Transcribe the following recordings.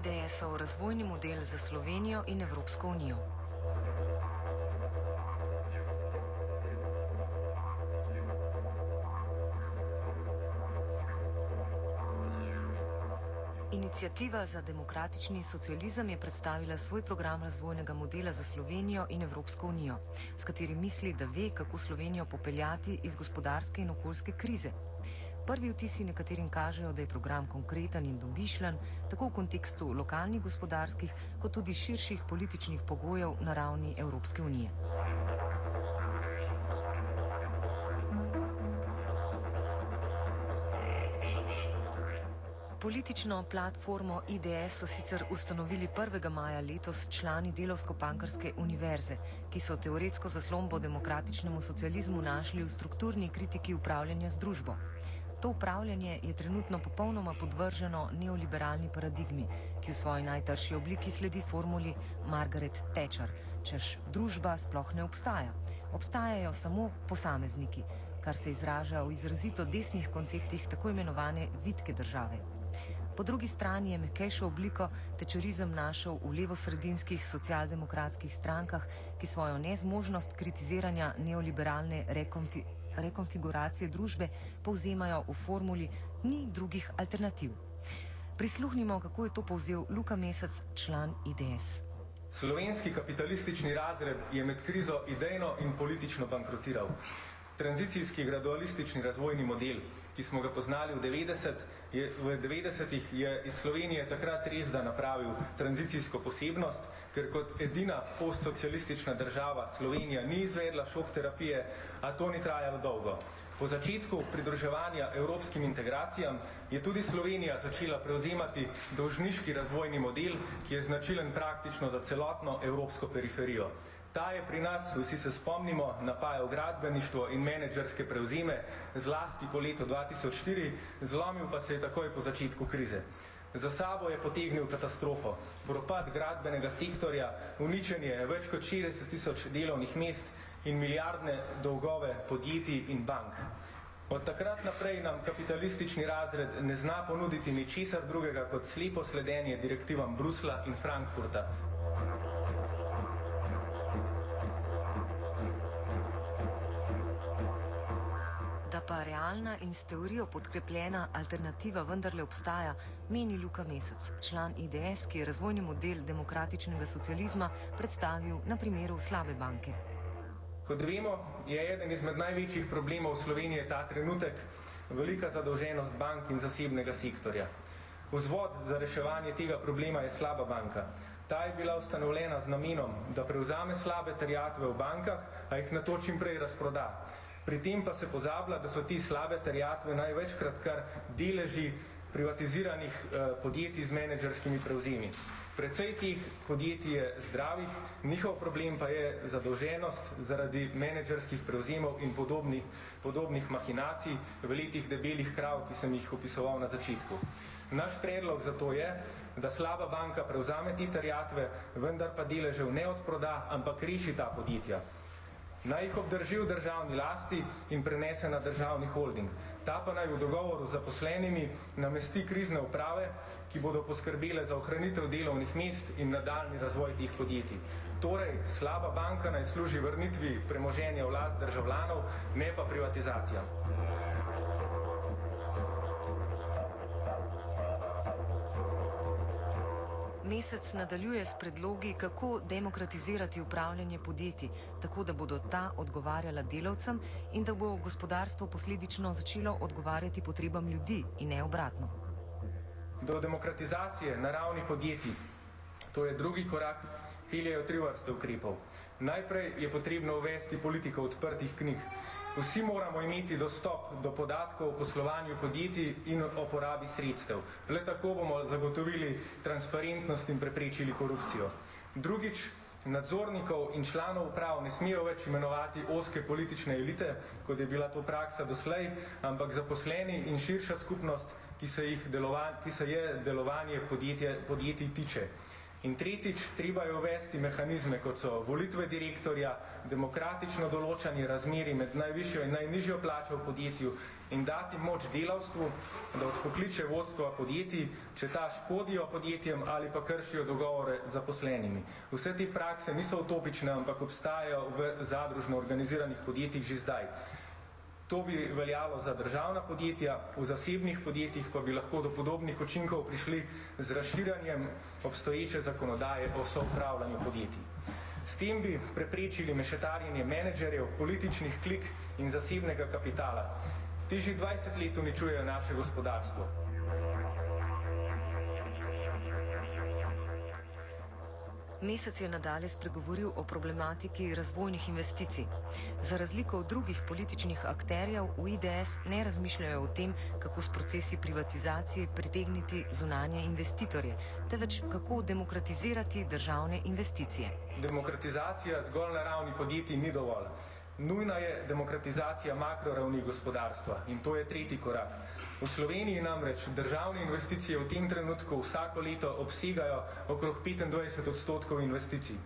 IDS-ov razvojni model za Slovenijo in Evropsko unijo. Inicijativa za demokratični socializem je predstavila svoj program razvojnega modela za Slovenijo in Evropsko unijo, s katerim misli, da ve, kako Slovenijo popeljati iz gospodarske in okoljske krize. Prvi vtisi nekaterim kažejo, da je program konkreten in domišljen, tako v kontekstu lokalnih gospodarskih, kot tudi širših političnih pogojev na ravni Evropske unije. Politično platformo IDS so sicer ustanovili 1. maja letos člani Delovsko-Pankarske univerze, ki so teoretsko zaslombo demokratičnemu socializmu našli v strukturni kritiki upravljanja z družbo. To upravljanje je trenutno popolnoma podvrženo neoliberalni paradigmi, ki v svoji najtrši obliki sledi formuli Margaret Thatcher, češ družba sploh ne obstaja. Obstajajo samo posamezniki, kar se izraža v izrazito desnih konceptih tako imenovane vitke države. Po drugi strani je mehkejšo obliko tečerizem našel v levosredinskih socialdemokratskih strankah, ki svojo nezmožnost kritiziranja neoliberalne rekonfi rekonfiguracije družbe povzemajo v formuli ni drugih alternativ. Prisluhnimo, kako je to povzel Luka Mesec, član IDS. Slovenski kapitalistični razred je med krizo idejno in politično bankrotiral. Tranzicijski gradualistični razvojni model, ki smo ga poznali v 90, je, v 90-ih, je iz Slovenije takrat res da napravil tranzicijsko posebnost, ker kot edina postsocialistična država Slovenija ni izvedla šok terapije, a to ni trajalo dolgo. Po začetku pridruževanja evropskim integracijam je tudi Slovenija začela prevzemati dolžniški razvojni model, ki je značilen praktično za celotno evropsko periferijo. Ta je pri nas, vsi se spomnimo, napajal gradbeništvo in menedžerske prevzime zlasti po letu 2004, zlomil pa se je takoj po začetku krize. Za sabo je potegnil katastrofo, propad gradbenega sektorja, uničenje več kot 60 tisoč delovnih mest in milijardne dolgove podjetij in bank. Od takrat naprej nam kapitalistični razred ne zna ponuditi ničesar drugega kot slepo sledenje direktivam Brusla in Frankfurta. Realna in s teorijo podkrepljena alternativa vendarle obstaja, meni Luka Mesec, član IDS, ki je razvojni model demokratičnega socializma predstavil na primeru slabe banke. Kot vemo, je eden izmed največjih problemov Slovenije ta trenutek velika zadolženost bank in zasebnega sektorja. Vzvod za reševanje tega problema je slaba banka. Ta je bila ustanovljena z namenom, da prevzame slabe terjatve v bankah, a jih na to čim prej razproda. Pri tem pa se pozablja, da so ti slabe terjatve največkrat kar deleži privatiziranih eh, podjetij z menedžerskimi prevzemi. Predvsej teh podjetij je zdravih, njihov problem pa je zadolženost zaradi menedžerskih prevzemov in podobnih, podobnih mahinacij v letih debelih krav, ki sem jih opisoval na začetku. Naš predlog za to je, da slaba banka prevzame te terjatve, vendar pa deležev ne odproda, ampak reši ta podjetja. Naj jih obdrži v državni lasti in prenese na državni holding. Ta pa naj v dogovoru z zaposlenimi namesti krizne uprave, ki bodo poskrbele za ohranitev delovnih mest in nadaljni razvoj teh podjetij. Torej, slaba banka naj služi vrnitvi premoženja v last državljanov, ne pa privatizacija. Mesec nadaljuje s predlogi, kako demokratizirati upravljanje podjetij, tako da bodo ta odgovarjala delavcem in da bo gospodarstvo posledično začelo odgovarjati potrebam ljudi in ne obratno. Do demokratizacije na ravni podjetij, to je drugi korak, peljejo tri vrste ukrepov. Najprej je potrebno uvesti politiko odprtih knjig. Vsi moramo imeti dostop do podatkov o poslovanju podjetij in o porabi sredstev. Le tako bomo zagotovili transparentnost in preprečili korupcijo. Drugič, nadzornikov in članov uprav ne smejo več imenovati oske politične elite, kot je bila to praksa doslej, ampak zaposleni in širša skupnost, ki se, jih delovan, ki se je delovanje podjetje, podjetij tiče. In tretjič, treba je uvesti mehanizme, kot so volitve direktorja, demokratično določanje razmeri med najvišjo in najnižjo plačo v podjetju in dati moč delavstvu, da odpokliče vodstva podjetij, če ta škodijo podjetjem ali pa kršijo dogovore z zaposlenimi. Vse te prakse niso utopične, ampak obstajajo v zadružno organiziranih podjetjih že zdaj. To bi veljalo za državna podjetja, v zasebnih podjetjih pa bi lahko do podobnih učinkov prišli z razširanjem obstoječe zakonodaje o soupravljanju podjetij. S tem bi preprečili mešetarjenje menedžerjev, političnih klik in zasebnega kapitala. Ti že 20 let uničujejo naše gospodarstvo. Mesec je nadalje spregovoril o problematiki razvojnih investicij. Za razliko od drugih političnih akterjev v IDS ne razmišljajo o tem, kako s procesi privatizacije pritegniti zunanje investitorje, teveč kako demokratizirati državne investicije. Demokratizacija zgolj na ravni podjetij ni dovolj. Nujna je demokratizacija makroravni gospodarstva in to je tretji korak. V Sloveniji namreč državne investicije v tem trenutku vsako leto obsegajo okrog 25 odstotkov investicij.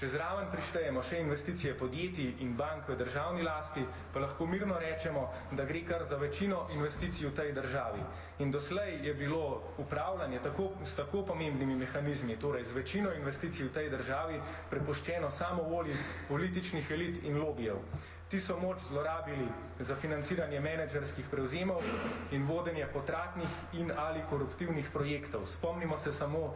Če zraven prištejemo še investicije podjetij in bank v državni lasti, pa lahko mirno rečemo, da gre kar za večino investicij v tej državi. In doslej je bilo upravljanje tako, s tako pomembnimi mehanizmi, torej z večino investicij v tej državi, prepuščeno samo volji političnih elit in lobijev. Ti so moč zlorabili za financiranje menedžerskih prevzemov in vodenje potratnih in ali koruptivnih projektov. Spomnimo se samo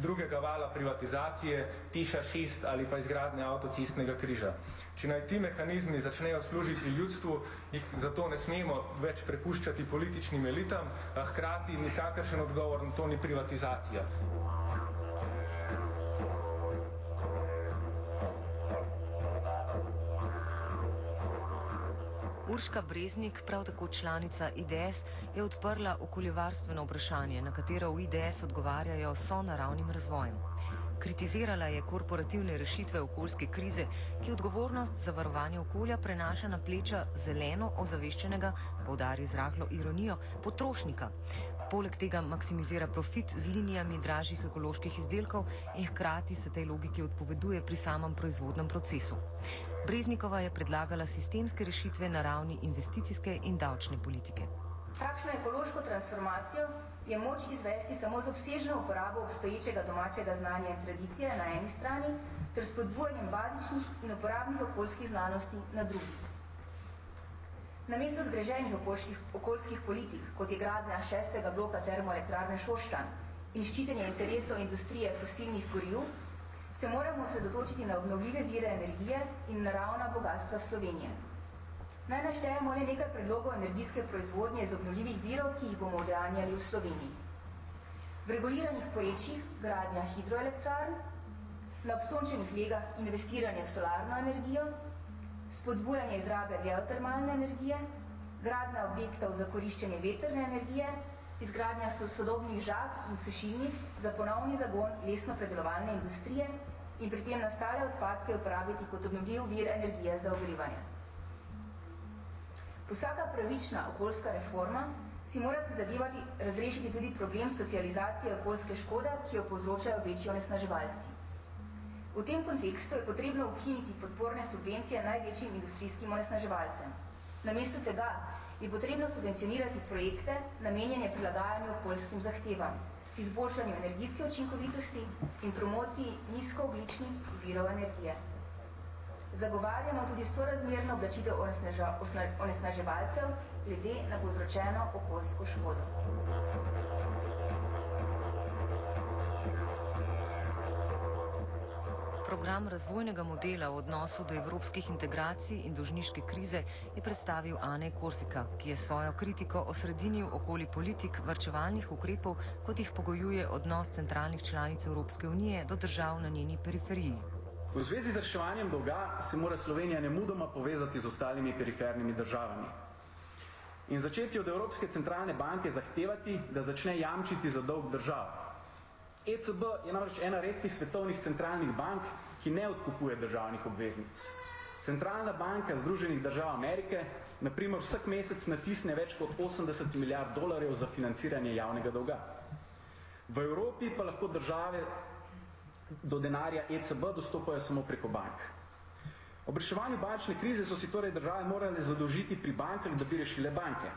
drugega vala privatizacije, Tiša 6 ali pa izgradnje avtocistnega križa. Če naj ti mehanizmi začnejo služiti ljudstvu, jih zato ne smemo več prepuščati političnim elitam, a hkrati nikakršen odgovor na to ni privatizacija. Urška Breznik, prav tako članica IDS, je odprla okoljevarstveno vprašanje, na katero v IDS odgovarjajo so naravnim razvojem. Kritizirala je korporativne rešitve okoljske krize, ki odgovornost za varovanje okolja prenaša na pleča zeleno ozaveščenega, povdari z rahlo ironijo, potrošnika. Poleg tega maksimizira profit z linijami dražjih ekoloških izdelkov in hkrati se tej logiki odpoveduje pri samem proizvodnem procesu. Breznikova je predlagala sistemske rešitve na ravni investicijske in davčne politike. Takšno ekološko transformacijo je moč izvesti samo z obsežno uporabo obstoječega domačega znanja in tradicije na eni strani ter spodbujanjem bazičnih in uporabnih okoljskih znanosti na drugi. Namesto zgreženih okoljskih, okoljskih politik, kot je gradnja šestega bloka termoelektrarne Šoštan in ščitenje interesov industrije fosilnih goriv, se moramo osredotočiti na obnovljive vire energije in naravna bogatstva Slovenije. Naj naštejemo le nekaj predlogov energijske proizvodnje iz obnovljivih virov, ki jih bomo udejanjali v Sloveniji. V reguliranih porečjih gradnja hidroelektrarn, na obsončenih legah investiranje v solarno energijo, spodbujanje izrabe geotermalne energije, gradnja objektov za koriščenje veterne energije, izgradnja sodobnih žag in sušilnic za ponovni zagon lesno-predelovalne industrije in pri tem nastale odpadke uporabiti kot obnovljiv vir energije za ogrevanje. Vsaka pravična okoljska reforma si mora prizadevati razrešiti tudi problem socializacije okoljske škode, ki jo povzročajo večji onesnaževalci. V tem kontekstu je potrebno ukiniti podporne subvencije največjim industrijskim onesnaževalcem. Namesto tega je potrebno subvencionirati projekte, namenjene prilagajanju okoljskim zahtevam, izboljšanju energijske učinkovitosti in promociji nizkoogličnih virov energije. Zagovarjamo tudi sorazmerno oblačitev onesnaževalcev glede na povzročeno okoljsko škodo. Program razvojnega modela v odnosu do evropskih integracij in dožniške krize je predstavil Ane Korsika, ki je svojo kritiko osredinil okoli politik vrčevalnih ukrepov, kot jih pogojuje odnos centralnih članic Evropske unije do držav na njeni periferiji. V zvezi z reševanjem dolga se mora Slovenija nemudoma povezati z ostalimi perifernimi državami in začeti od Evropske centralne banke zahtevati, da začne jamčiti za dolg držav. ECB je namreč ena redkih svetovnih centralnih bank, ki ne odkupuje državnih obveznic. Centralna banka Združenih držav Amerike naprimer vsak mesec natisne več kot 80 milijard dolarjev za financiranje javnega dolga. V Evropi pa lahko države do denarja ECB dostopajo samo preko bank. Ob reševanju bančne krize so si torej države morale zadolžiti pri bankah, da bi rešile banke.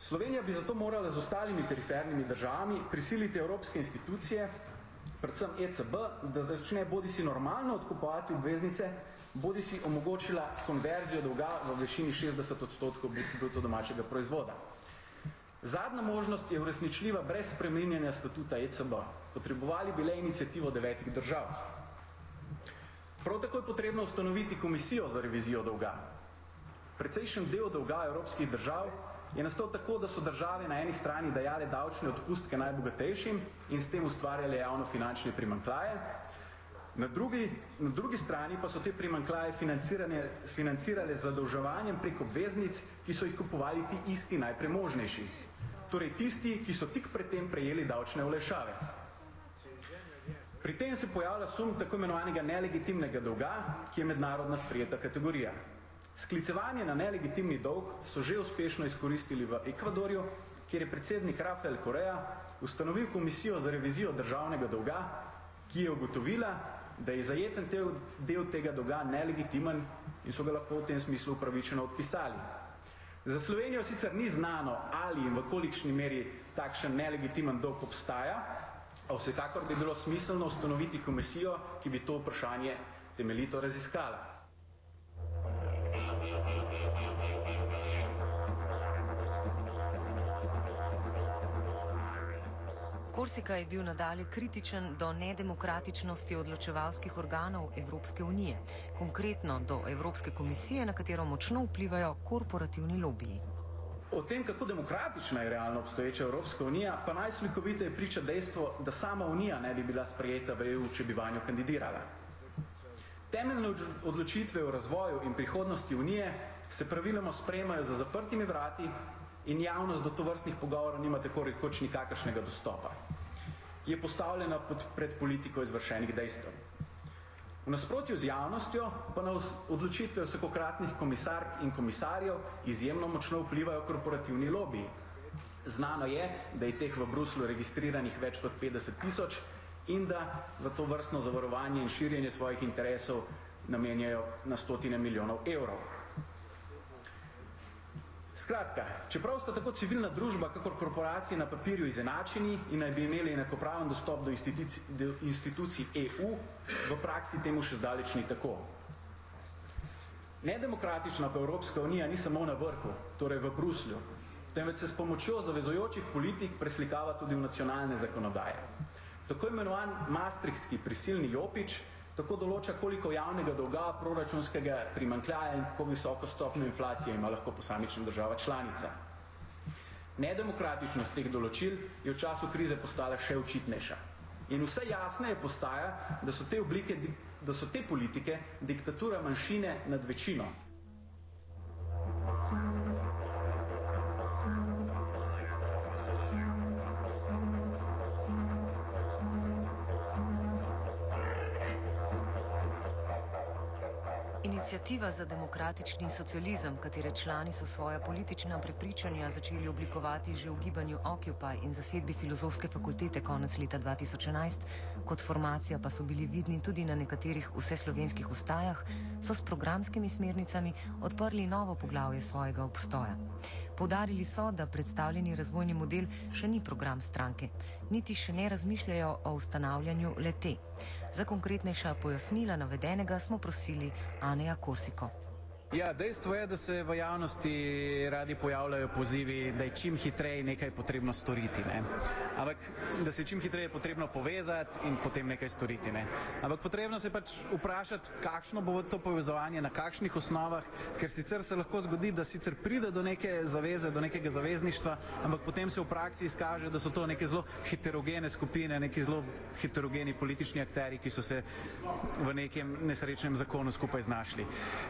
Slovenija bi zato morala z ostalimi perifernimi državami prisiliti evropske institucije, predvsem ECB, da začne bodi si normalno odkupovati obveznice, bodi si omogočila konverzijo dolga v višini 60 odstotkov bruto domačega proizvoda. Zadnja možnost je uresničljiva brez spremenjanja statuta ECB. Potrebovali bi le inicijativo devetih držav. Prav tako je potrebno ustanoviti komisijo za revizijo dolga. Precejšen del dolga evropskih držav je nastal tako, da so države na eni strani dajale davčne odpustke najbogatejšim in s tem ustvarjale javno finančne primankljaje, na drugi, na drugi strani pa so te primankljaje financirale z zadolževanjem prek obveznic, ki so jih kupovali ti isti najpremožnejši. Torej tisti, ki so tik pred tem prejeli davčne olešave. Pri tem se pojavlja sum tako imenovanega nelegitimnega dolga, ki je mednarodna sprijeta kategorija. Sklicevanje na nelegitimni dolg so že uspešno izkoristili v Ekvadorju, kjer je predsednik Rafael Korea ustanovil komisijo za revizijo državnega dolga, ki je ugotovila, da je zajeten del tega dolga nelegitimen in so ga lahko v tem smislu upravičeno odpisali. Za Slovenijo sicer ni znano, ali in v kolikšni meri takšen nelegitimen dolg obstaja, a vsekakor bi bilo smiselno ustanoviti komisijo, ki bi to vprašanje temeljito raziskala. Korsika je bil nadalje kritičen do nedemokratičnosti odločevalskih organov Evropske unije, konkretno do Evropske komisije, na katero močno vplivajo korporativni lobiji. O tem, kako demokratična je realno obstoječa Evropska unija, pa najslikoviteje priča dejstvo, da sama unija ne bi bila sprejeta v EU, če bi vanjo kandidirala. Temeljne odločitve o razvoju in prihodnosti unije se praviloma sprejemajo za zaprtimi vrati in javnost do tovrstnih pogovorov nima tako rekoč nikakršnega dostopa. Je postavljena pod, pred politiko izvršenih dejstev. V nasprotju z javnostjo pa na odločitve vsakokratnih komisark in komisarjev izjemno močno vplivajo korporativni lobiji. Znano je, da je teh v Bruslu registriranih več kot 50 tisoč in da v to vrstno zavarovanje in širjenje svojih interesov namenjajo na stotine milijonov evrov. Skratka, čeprav sta tako civilna družba, kakor korporacije na papirju izenačeni in naj bi imeli enakopraven dostop do institucij, do institucij EU, v praksi temu še zdaleč ni tako. Nedemokratična pa Evropska unija ni samo na vrhu, torej v Bruslju, temveč se s pomočjo zavezojočih politik preslikava tudi v nacionalne zakonodaje. Tako imenovan Maastrichtski prisilni jopič tako določa, koliko javnega dolga, proračunskega primankljaja in kako visoko stopno inflacije ima lahko posamična država članica. Nedemokratičnost teh določil je v času krize postala še očitnejša. In vse jasneje postaja, da so te oblike, da so te politike diktatura manjšine nad večino. Inicijativa za demokratični socializem, katere člani so svoja politična prepričanja začeli oblikovati že v gibanju Occupy in zasedbi filozofske fakultete konec leta 2011, kot formacija pa so bili vidni tudi na nekaterih vseslovenskih ustajah, so s programskimi smernicami odprli novo poglavje svojega obstoja. Podarili so, da predstavljeni razvojni model še ni program stranke, niti še ne razmišljajo o ustanavljanju lete. Za konkretnejša pojasnila navedenega smo prosili Aneja Korsiko. Ja, dejstvo je, da se v javnosti radi pojavljajo pozivi, da je čim hitreje nekaj potrebno storiti. Ne? Ampak da se je čim hitreje potrebno povezati in potem nekaj storiti. Ne? Ampak potrebno se pač vprašati, kakšno bo to povezovanje, na kakšnih osnovah, ker sicer se lahko zgodi, da sicer pride do neke zaveze, do nekega zavezništva, ampak potem se v praksi izkaže, da so to neke zelo heterogene skupine, neki zelo heterogeni politični akteri, ki so se v nekem nesrečnem zakonu skupaj znašli.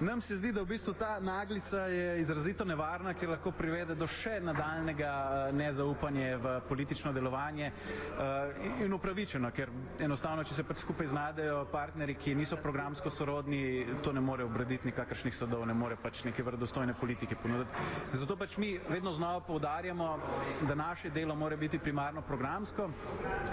Nam se zdi, da v bistvu ta naglica je izrazito nevarna, ker lahko privede do še nadaljnega eh, nezaupanja v politično delovanje uh, in upravičeno, ker enostavno, če se pač skupaj znajdejo partneri, ki niso programsko sorodni, to ne more obraditi nikakršnih sadov, ne more pač neke vredostojne politike ponuditi. Zato pač mi vedno znova poudarjamo, da naše delo mora biti primarno programsko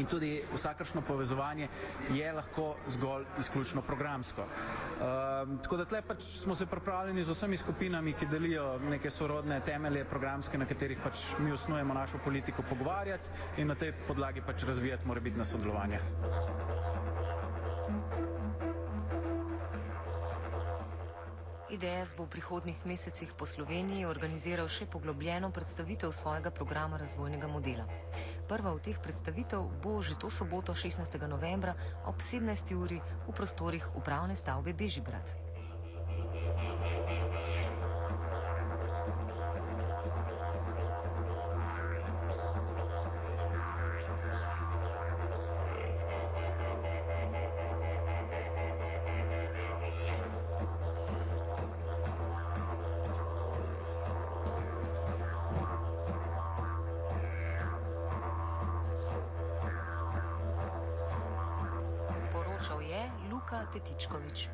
in tudi vsakršno povezovanje je lahko zgolj izključno programsko. Uh, tako da tle pač smo se pripravljeni z vsemi skupinami, ki delijo neke sorodne temelje programske, na katerih pač mi osnujemo našo politiko, pogovarjati in na tej podlagi pač razvijati morebitno sodelovanje. IDS bo v prihodnih mesecih po Sloveniji organiziral še poglobljeno predstavitev svojega programa razvojnega modela. Prva od teh predstavitev bo že to soboto 16. novembra ob 17. uri v prostorih upravne stavbe Bežigrad. Luka Tetičkovič.